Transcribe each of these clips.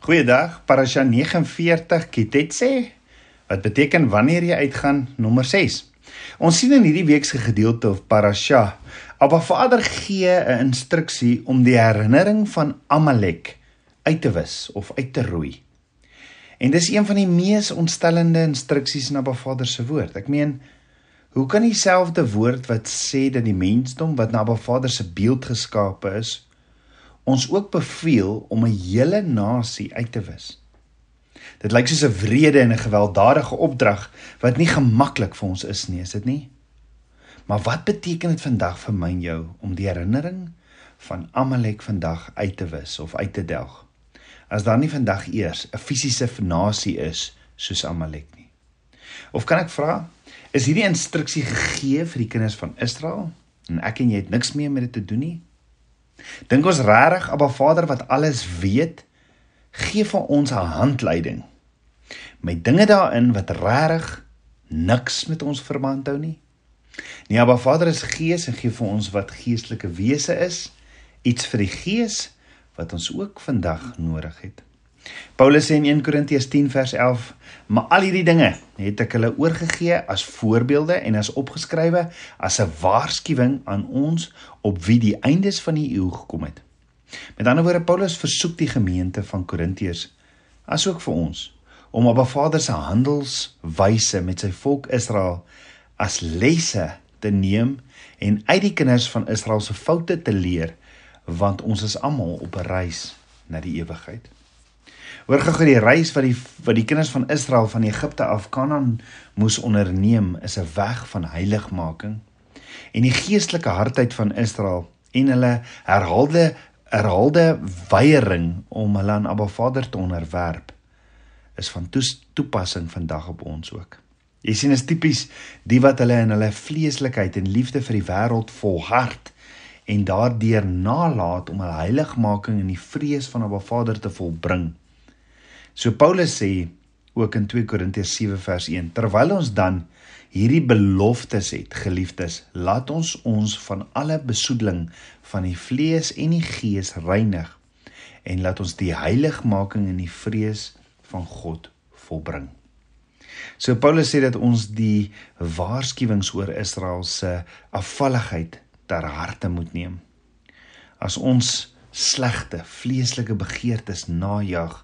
Goeiedag, Parasha 49 Kitetse wat beteken wanneer jy uitgaan nommer 6. Ons sien in hierdie week se gedeelte of Parasha, Abba Vader gee 'n instruksie om die herinnering van Amalek uit te wis of uit te roei. En dis een van die mees ontstellende instruksies in Abba Vader se woord. Ek meen, hoe kan dieselfde woord wat sê dat die mensdom wat na Abba Vader se beeld geskape is, ons ook beveel om 'n hele nasie uit te wis. Dit lyk soos 'n wrede en 'n gewelddadige opdrag wat nie gemaklik vir ons is nie, is dit nie? Maar wat beteken dit vandag vir my en jou om die herinnering van Amalek vandag uit te wis of uit te delg? As daar nie vandag eers 'n fisiese nasie is soos Amalek nie. Of kan ek vra, is hierdie instruksie gegee vir die kinders van Israel en ek en jy het niks meer met dit te doen nie? Dink ons regtig Abba Vader wat alles weet, gee vir ons 'n handleiding met dinge daarin wat regtig niks met ons verband hou nie. Nee, Abba Vader is gees en gee vir ons wat geestelike wese is, iets vir die gees wat ons ook vandag nodig het. Paulus sê in 1 Korintiërs 10 vers 11: "Maar al hierdie dinge het ek hulle oorgegee as voorbeelde en as opgeskrywe as 'n waarskuwing aan ons op wie die eindes van die eeu gekom het." Met ander woorde, Paulus versoek die gemeente van Korintiërs asook vir ons om op 'n Vader se handelswyse met sy volk Israel as lesse te neem en uit die kinders van Israel se foute te leer, want ons is almal op 'n reis na die ewigheid. Hoor gou die reis wat die wat die kinders van Israel van Egipte af Kanaan moes onderneem is 'n weg van heiligmaking. En die geestelike hardheid van Israel en hulle herhaalde herhaalde weiering om hulle aan Abba Vader te onderwerp is van toepassing vandag op ons ook. Jy sien is tipies die wat hulle in hulle vleeslikheid en liefde vir die wêreld volhard en daardeur nalat om hulle heiligmaking in die vrees van Abba Vader te volbring. So Paulus sê ook in 2 Korintiërs 7 vers 1: Terwyl ons dan hierdie beloftes het, geliefdes, laat ons ons van alle besoedeling van die vlees en die gees reinig en laat ons die heiligmaking in die vrees van God volbring. So Paulus sê dat ons die waarskuwings oor Israel se afvalligheid ter harte moet neem. As ons slegte vleeslike begeertes najag,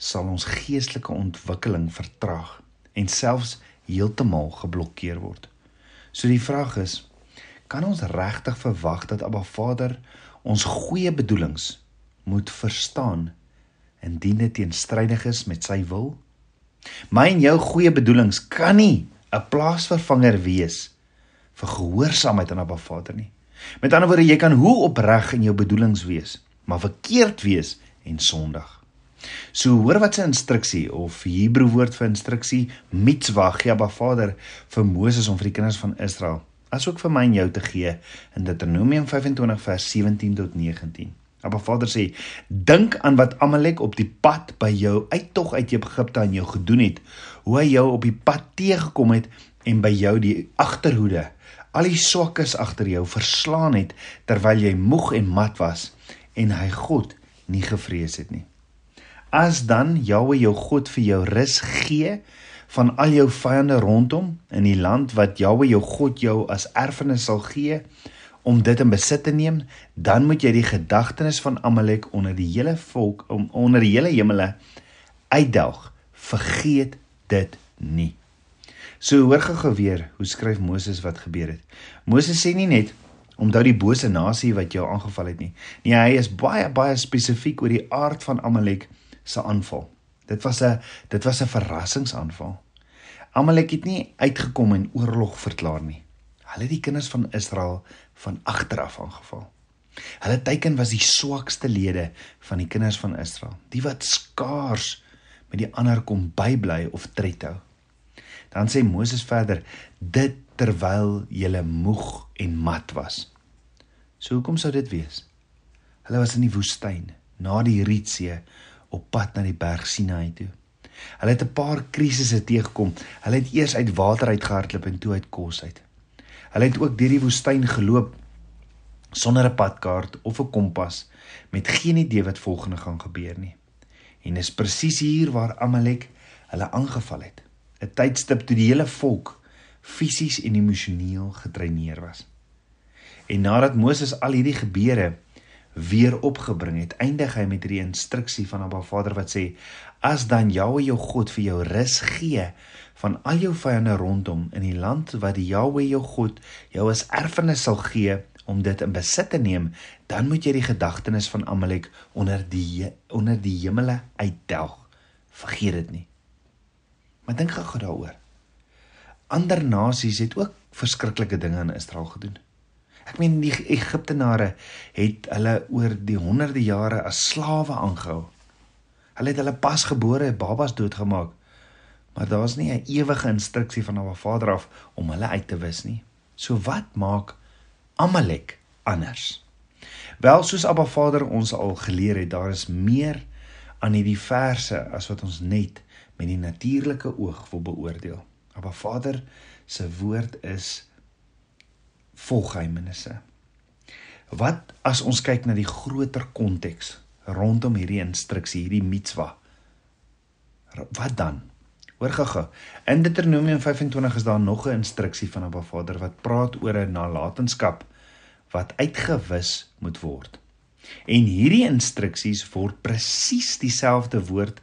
sal ons geestelike ontwikkeling vertraag en selfs heeltemal geblokkeer word. So die vraag is, kan ons regtig verwag dat Abba Vader ons goeie bedoelings moet verstaan indien dit teenstrydig is met sy wil? My en jou goeie bedoelings kan nie 'n plaasvervanger wees vir gehoorsaamheid aan Abba Vader nie. Met ander woorde, jy kan hoe opreg in jou bedoelings wees, maar verkeerd wees en sondig. So hoor wat se instruksie of Hebreë woord vir instruksie mitzwa gee Abba Vader vir Moses om vir die kinders van Israel asook vir my en jou te gee in Deuteronomium 25 vers 17 tot 19. Abba Vader sê: Dink aan wat Amalek op die pad by jou uittog uit Egipte aan jou gedoen het, hoe hy jou op die pad teëgekom het en by jou die agterhoede, al die swakkes agter jou verslaan het terwyl jy moeg en mat was en hy God nie gevrees het nie. As dan Jahwe jou God vir jou rus gee van al jou vyande rondom in die land wat Jahwe jou God jou as erfenis sal gee om dit in besit te neem, dan moet jy die gedagtenis van Amalek onder die hele volk om onder die hele hemele uitdelg. Vergeet dit nie. So hoor gou weer hoe skryf Moses wat gebeur het. Moses sê nie net omdat die bose nasie wat jou aangeval het nie. Nee, hy is baie baie spesifiek oor die aard van Amalek se aanval. Dit was 'n dit was 'n verrassingsaanval. Amalek het nie uitgekom en oorlog verklaar nie. Hulle het die kinders van Israel van agter af aangeval. Hulle teiken was die swakste lede van die kinders van Israel, die wat skaars met die ander kom bybly of tred hou. Dan sê Moses verder: "Dit terwyl julle moeg en mat was." So hoekom sou dit wees? Hulle was in die woestyn, na die Rietsee op pad na die berg Sinaï toe. Hulle het 'n paar krisisse teëgekom. Hulle het eers uit water uitgehardloop en toe uit kos uit. Hulle het ook deur die woestyn geloop sonder 'n padkaart of 'n kompas met geen idee wat volgende gaan gebeur nie. En is presies hier waar Amalek hulle aangeval het. 'n Tydstip toe die hele volk fisies en emosioneel gedreineer was. En nadat Moses al hierdie gebeure weer opgebring het, eindig hy met hierdie instruksie van Abba Vader wat sê: "As dan Jahwe jou God vir jou rus gee van al jou vyande rondom in die land wat die Jahwe jou God jou as erfenis sal gee om dit in besit te neem, dan moet jy die gedagtenis van Amalek onder die onder die hemele uitdelg. Vergeet dit nie." Maar dink gou daaroor. Ander nasies het ook verskriklike dinge aan Israel gedoen. Ek meen die Egiptenare het hulle oor die honderde jare as slawe aangehou. Hulle het hulle pasgebore babas doodgemaak. Maar daar's nie 'n ewige instruksie van 'n Vader af om hulle uit te wis nie. So wat maak Amalek anders? Wel, soos Abba Vader ons al geleer het, daar is meer aan hierdie verse as wat ons net met die natuurlike oog wil beoordeel. Abba Vader se woord is vol geheimenisse. Wat as ons kyk na die groter konteks rondom hierdie instruksie, hierdie mitswa? Wat dan? Hoor gou-gou. In Deuteronomium 25 is daar nog 'n instruksie van Abba Vader wat praat oor 'n nalatenskap wat uitgewis moet word. En hierdie instruksies word presies dieselfde woord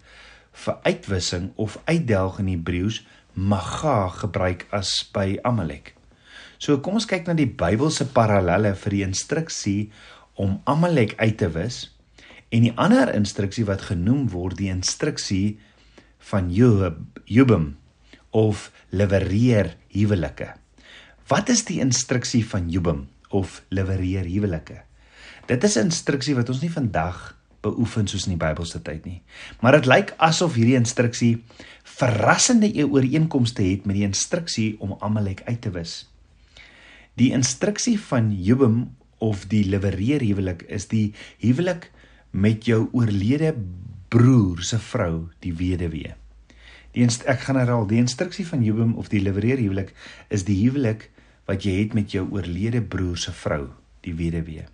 vir uitwissing of uitdelg in Hebreëus maga gebruik as by Amalek. So kom ons kyk na die Bybelse parallelle vir die instruksie om Amalek uit te wis en die ander instruksie wat genoem word die instruksie van Jubim of lewereer huwelike. Wat is die instruksie van Jubim of lewereer huwelike? Dit is 'n instruksie wat ons nie vandag beoefen soos in die Bybelse tyd nie. Maar dit lyk asof hierdie instruksie verrassende ooreenkomste het met die instruksie om Amalek uit te wis. Die instruksie van Jubim of die lewereer huwelik is die huwelik met jou oorlede broer se vrou, die weduwee. Die ek gaan herhaal, die instruksie van Jubim of die lewereer huwelik is die huwelik wat jy het met jou oorlede broer se vrou, die weduwee.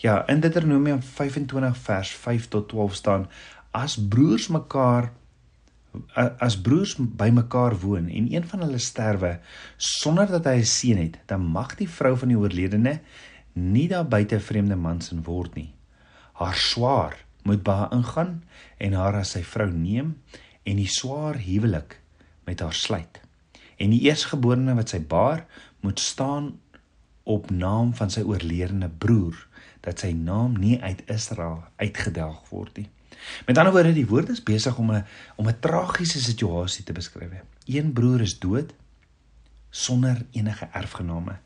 Ja, in Deuteronomium 25 vers 5 tot 12 staan as broers mekaar as broers bymekaar woon en een van hulle sterwe sonder dat hy 'n seun het, dan mag die vrou van die oorledene nie daar buite vreemde mans in word nie. Haar swaar moet by haar ingaan en haar as sy vrou neem en die swaar huwelik met haar sluit. En die eersgeborene wat sy baar moet staan op naam van sy oorledene broer dat sy naam nie uit Israel uitgedelg word nie. Met ander woorde, die woord is besig om 'n om 'n tragiese situasie te beskryf. Een broer is dood sonder enige erfgename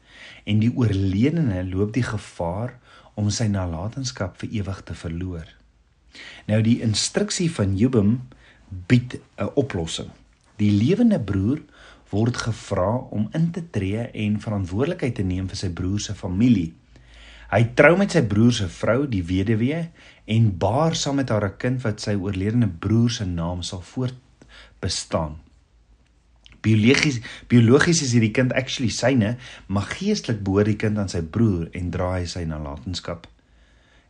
en die oorledene loop die gevaar om sy nalatenskap vir ewig te verloor. Nou die instruksie van Jubim bied 'n oplossing. Die lewende broer word gevra om in te tree en verantwoordelikheid te neem vir sy broer se familie Hy trou met sy broer se vrou, die weduwee, en baar saam met haar 'n kind wat sy oorledene broer se naam sal voortbestaan. Biologies biologies is hierdie kind actually syne, maar geestelik behoort die kind aan sy broer en dra hy sy nalatenskap.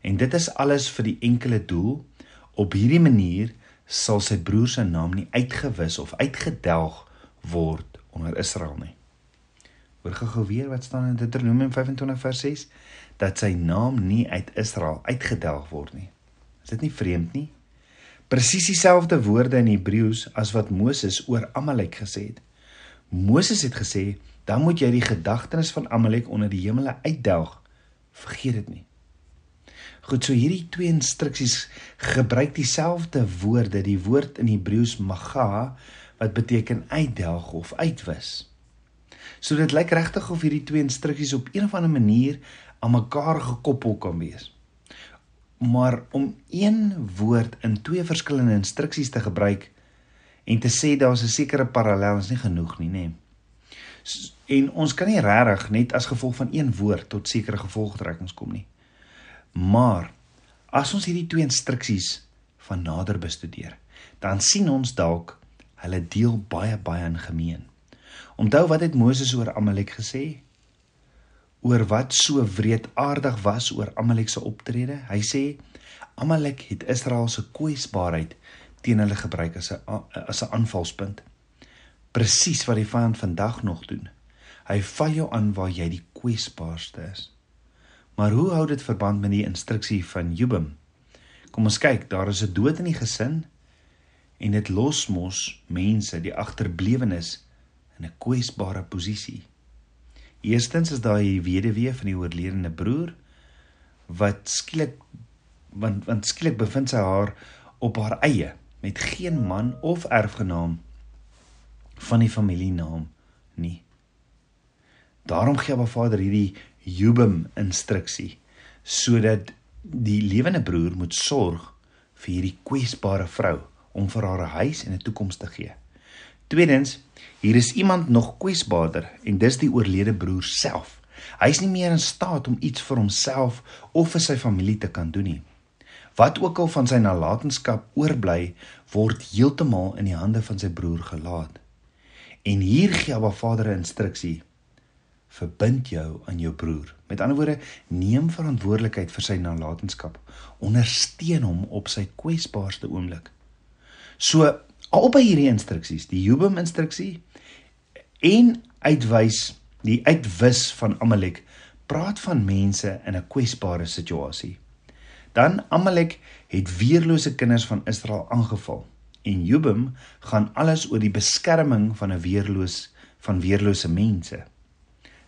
En dit is alles vir die enkele doel op hierdie manier sal sy broer se naam nie uitgewis of uitgedelg word onder Israel nie. Hoor gou-gou weer wat staan in Deuteronomium 25 vers 6 dat sy naam nie uit Israel uitgedelg word nie. Is dit nie vreemd nie? Presies dieselfde woorde in Hebreëus as wat Moses oor Amalek gesê het. Moses het gesê, "Dan moet jy die gedagtenis van Amalek onder die hemele uitdelg." Vergeet dit nie. Goed, so hierdie twee instruksies gebruik dieselfde woorde, die woord in Hebreëus maga wat beteken uitdelg of uitwis. So dit lyk regtig of hierdie twee instruksies op een of ander manier aan mekaar gekoppel kan wees. Maar om een woord in twee verskillende instruksies te gebruik en te sê daar's 'n sekere parallel is nie genoeg nie, nê. En ons kan nie regtig net as gevolg van een woord tot sekere gevolgtrekkings kom nie. Maar as ons hierdie twee instruksies van nader bestudeer, dan sien ons dalk hulle deel baie baie in gemeen. Onthou wat het Moses oor Amalek gesê? Oor wat so wreedaardig was oor Amalek se optrede. Hy sê Amalek het Israel se kwesbaarheid teen hulle gebruik as 'n as 'n aanvalspunt. Presies wat die vyand vandag nog doen. Hy val jou aan waar jy die kwesbaarste is. Maar hoe hou dit verband met die instruksie van Jubim? Kom ons kyk, daar is 'n dood in die gesin en dit los mos mense, die agterblewenes in 'n kwesbare posisie. Eerstens is daar die weduwee van die oorledene broer wat skielik want want skielik bevind sy haar op haar eie met geen man of erfgenaam van die familienaam nie. Daarom gee Abba Vader hierdie Jubim instruksie sodat die lewende broer moet sorg vir hierdie kwesbare vrou om vir haar 'n huis en 'n toekoms te gee. Tweedens, hier is iemand nog kwesbaarder en dis die oorlede broer self. Hy is nie meer in staat om iets vir homself of vir sy familie te kan doen nie. Wat ook al van sy nalatenskap oorbly, word heeltemal in die hande van sy broer gelaat. En hier gee Abba Vader 'n instruksie: Verbind jou aan jou broer. Met ander woorde, neem verantwoordelikheid vir sy nalatenskap. Ondersteun hom op sy kwesbaarste oomblik. So, albei hierdie instruksies, die Jobem instruksie en uitwys die uitwis van Amalek, praat van mense in 'n kwesbare situasie. Dan Amalek het weerlose kinders van Israel aangeval en Jobem gaan alles oor die beskerming van 'n weerloos van weerlose mense.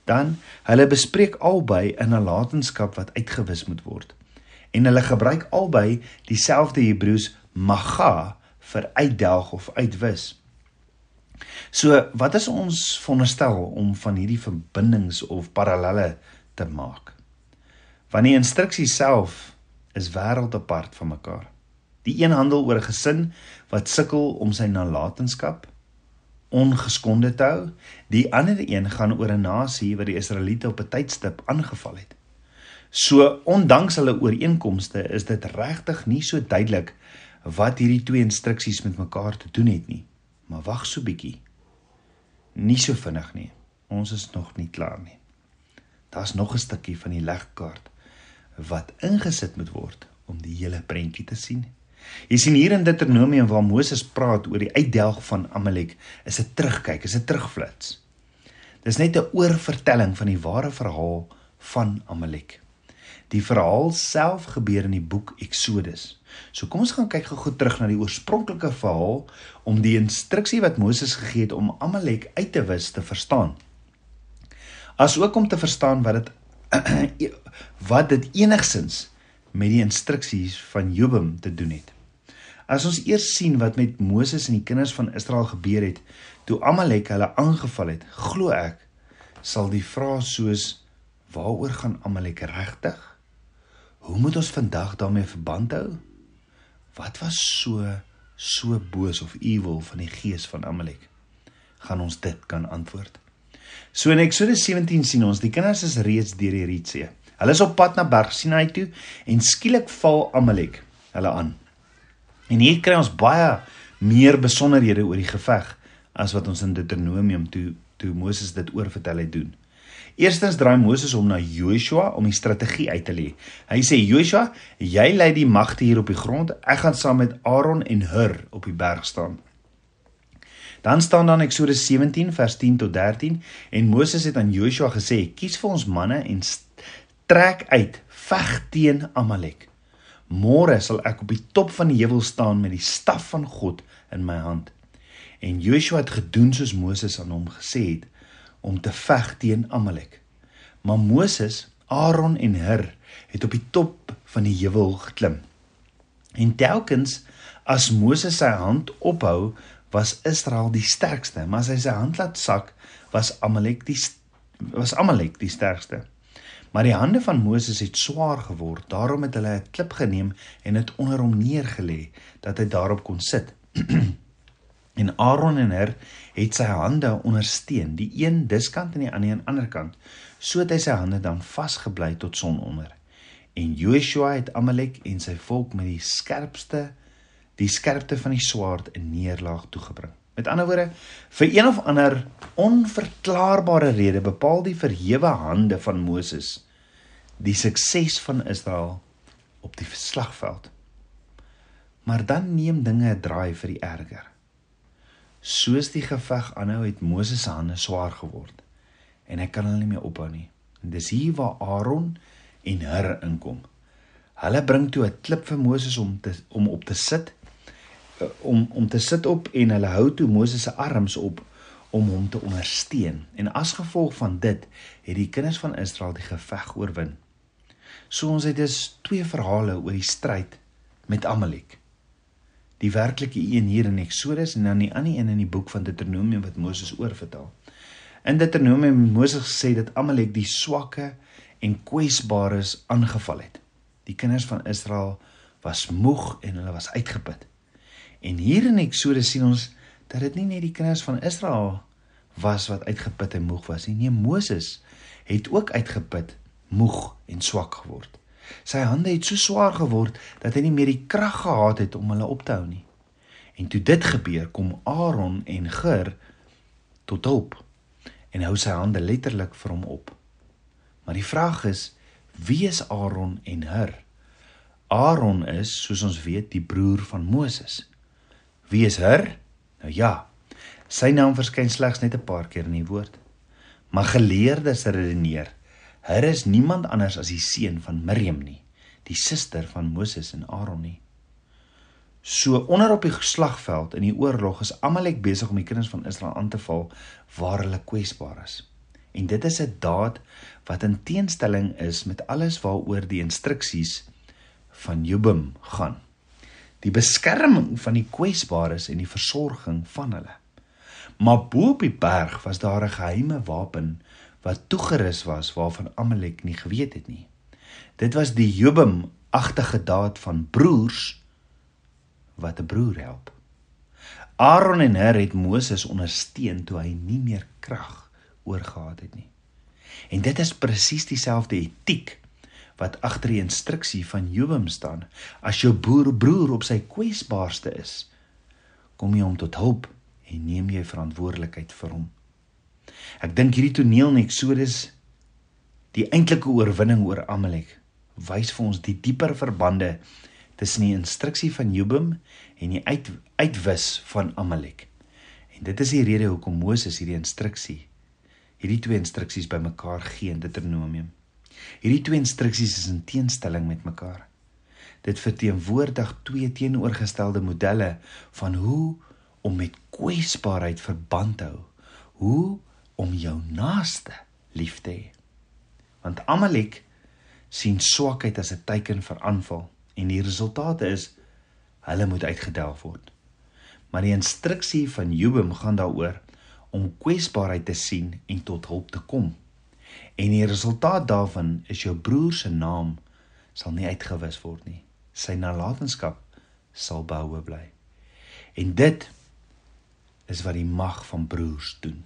Dan hulle bespreek albei 'n nalatenskap wat uitgewis moet word. En hulle gebruik albei dieselfde Hebreëus maga vir uitdelg of uitwis. So, wat is ons veronderstel om van hierdie verbindings of parallelle te maak? Want die instruksie self is wêreld apart van mekaar. Die een handel oor 'n gesin wat sukkel om sy nalatenskap ongeskonde te hou. Die ander een gaan oor 'n nasie wat die Israeliete op 'n tydstip aangeval het. So ondanks hulle ooreenkomste is dit regtig nie so duidelik wat hierdie twee instruksies met mekaar te doen het nie. Maar wag so bietjie. Nie so vinnig nie. Ons is nog nie klaar nie. Daar's nog 'n stukkie van die legkaart wat ingesit moet word om die hele prentjie te sien. Jy sien hier in Deuteronomium waar Moses praat oor die uitdelg van Amalek, is 'n terugkyk, is 'n terugflits. Dis net 'n oorvertelling van die ware verhaal van Amalek. Die verhaal self gebeur in die boek Eksodus. So kom ons gaan kyk gou terug na die oorspronklike verhaal om die instruksie wat Moses gegee het om Amalek uit te wis te verstaan. As ook om te verstaan wat dit wat dit enigsins met die instruksies van Jobem te doen het. As ons eers sien wat met Moses en die kinders van Israel gebeur het toe Amalek hulle aangeval het, glo ek sal die vraag soos waaroor gaan Amalek regtig? Hoe moet ons vandag daarmee verband hou? Wat was so so boos of evil van die gees van Amalek? Gaan ons dit kan antwoord? So in Eksodus 17 sien ons die kinders is reeds deur die Rietsee. Hulle is op pad na Berg Sinai toe en skielik val Amalek hulle aan. En hier kry ons baie meer besonderhede oor die geveg as wat ons in Deuteronomium toe toe Moses dit oorvertel het doen. Eerstens draai Moses om na Joshua om die strategie uit te lê. Hy sê Joshua, jy lei die magte hier op die grond. Ek gaan saam met Aaron en Hur op die berg staan. Dan staan dan Eksodus 17 vers 10 tot 13 en Moses het aan Joshua gesê: "Kies vir ons manne en trek uit, veg teen Amalek. Môre sal ek op die top van die heuwel staan met die staf van God in my hand." En Joshua het gedoen soos Moses aan hom gesê het om te veg teen Amalek. Maar Moses, Aaron en Hur het op die top van die heuwel geklim. En telkens as Moses sy hand ophou, was Israel die sterkste, maar as hy sy hand laat sak, was Amalek die was Amalek die sterkste. Maar die hande van Moses het swaar geword, daarom het hulle 'n klip geneem en dit onder hom neergelê dat hy daarop kon sit. en Aaron en Hur het sy hande ondersteun, die een diskant en die ander aan die ander kant, sodat hy sy hande dan vasgebly tot sononder. En Joshua het Amalek en sy volk met die skerpste die skerpte van die swaard in neerlaag toegebring. Met ander woorde, vir een of ander onverklaarbare rede bepaal die verhewe hande van Moses die sukses van Israel op die slagveld. Maar dan neem dinge 'n draai vir die erger. Soos die geveg aanhou het Moses se hande swaar geword en hy kan hulle nie meer ophou nie. En dis hier waar Aaron en Hur inkom. Hulle bring toe 'n klip vir Moses om te om op te sit eh, om om te sit op en hulle hou toe Moses se arms op om hom te ondersteun. En as gevolg van dit het die kinders van Israel die geveg oorwin. So ons het dus twee verhale oor die stryd met Amalek. Die werklike een hier in Eksodus en dan die ander een in die boek van Deuteronomium wat Moses oorvertel. In Deuteronomium Moses gesê dat Amalek die swakke en kwesbares aangeval het. Die kinders van Israel was moeg en hulle was uitgeput. En hier in Eksodus sien ons dat dit nie net die kinders van Israel was wat uitgeput en moeg was nie. Nee, Moses het ook uitgeput, moeg en swak geword. Sy hande het so swaar geword dat hy nie meer die krag gehad het om hulle op te hou nie. En toe dit gebeur, kom Aaron en Gur tot hulp en hou sy hande letterlik vir hom op. Maar die vraag is, wie is Aaron en Hur? Aaron is, soos ons weet, die broer van Moses. Wie is Hur? Nou ja, sy naam verskyn slegs net 'n paar keer in die woord. Maar geleerdes redeneer, Hur is niemand anders as die seun van Miriam nie, die suster van Moses en Aaron nie. So onder op die slagveld in die oorlog is Amalek besig om die kinders van Israel aan te val waar hulle kwesbaar is. En dit is 'n daad wat in teenstelling is met alles waaroor die instruksies van Jubim gaan die beskerming van die kwesbares en die versorging van hulle. Maar bo op die berg was daar 'n geheime wapen wat toegerus was waarvan Amalek nie geweet het nie. Dit was die Jubim agtige daad van broers wat 'n broer help. Aaron en Hur het Moses ondersteun toe hy nie meer krag oorgehad het nie. En dit is presies dieselfde etiek wat agter die instruksie van Jobem staan. As jou boer broer op sy kwesbaarste is, kom jy hom tot hulp en neem jy verantwoordelikheid vir hom. Ek dink hierdie toneel in Eksodus die eintlike oorwinning oor Amalek wys vir ons die dieper verbande tussen die instruksie van Jobem en die uit, uitwis van Amalek. En dit is die rede hoekom Moses hierdie instruksie hierdie twee instruksies bymekaar gee in Deuteronomium. Hierdie twee instruksies is in teenstelling met mekaar. Dit verteenwoordig twee teenoorgestelde modelle van hoe om met kwesbaarheid verband te hou, hoe om jou naaste lief te hê. Want Amalek sien swakheid as 'n teken vir aanval en die resultate is hulle moet uitgedelf word. Maar die instruksie van Jobem gaan daaroor om kwesbaarheid te sien en tot hulp te kom. En die resultaat daarvan is jou broer se naam sal nie uitgewis word nie. Sy nalatenskap sal behoue bly. En dit is wat die mag van broers doen.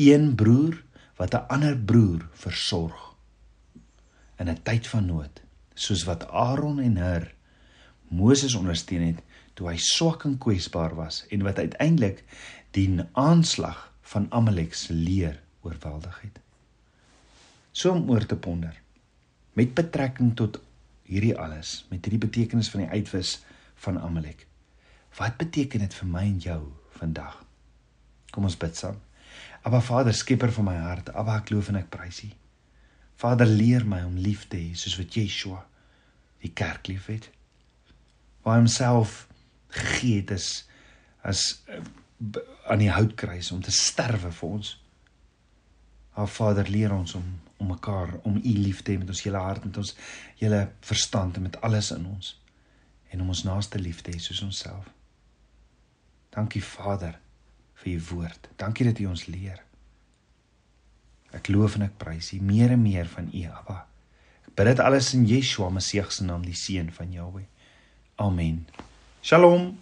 Een broer wat 'n ander broer versorg in 'n tyd van nood, soos wat Aaron en Hur Moses ondersteun het toe hy swak en kwesbaar was en wat uiteindelik die aanslag van Amalek se leer oorweldig het. So om oor te ponder met betrekking tot hierdie alles, met hierdie betekenis van die uitwis van Amalek. Wat beteken dit vir my en jou vandag? Kom ons bid saam. Aba Vader, skieper van my hart, Aba ek loof en ek prys U. Vader, leer my om lief te hê soos wat Yeshua die kerk liefhet. Waar homself gegee het is as uh, aan die houtkruis om te sterwe vir ons. Aba Vader, leer ons om om mekaar om U lief te hê met ons hele hart met ons hele verstand en met alles in ons en om ons naaste lief te hê soos onsself. Dankie Vader vir U woord. Dankie dat U ons leer. Ek loof en ek prys U meer en meer van U Abba. Ek bid dit alles in Yeshua Messie se naam, die seun van Jahweh. Amen. Shalom.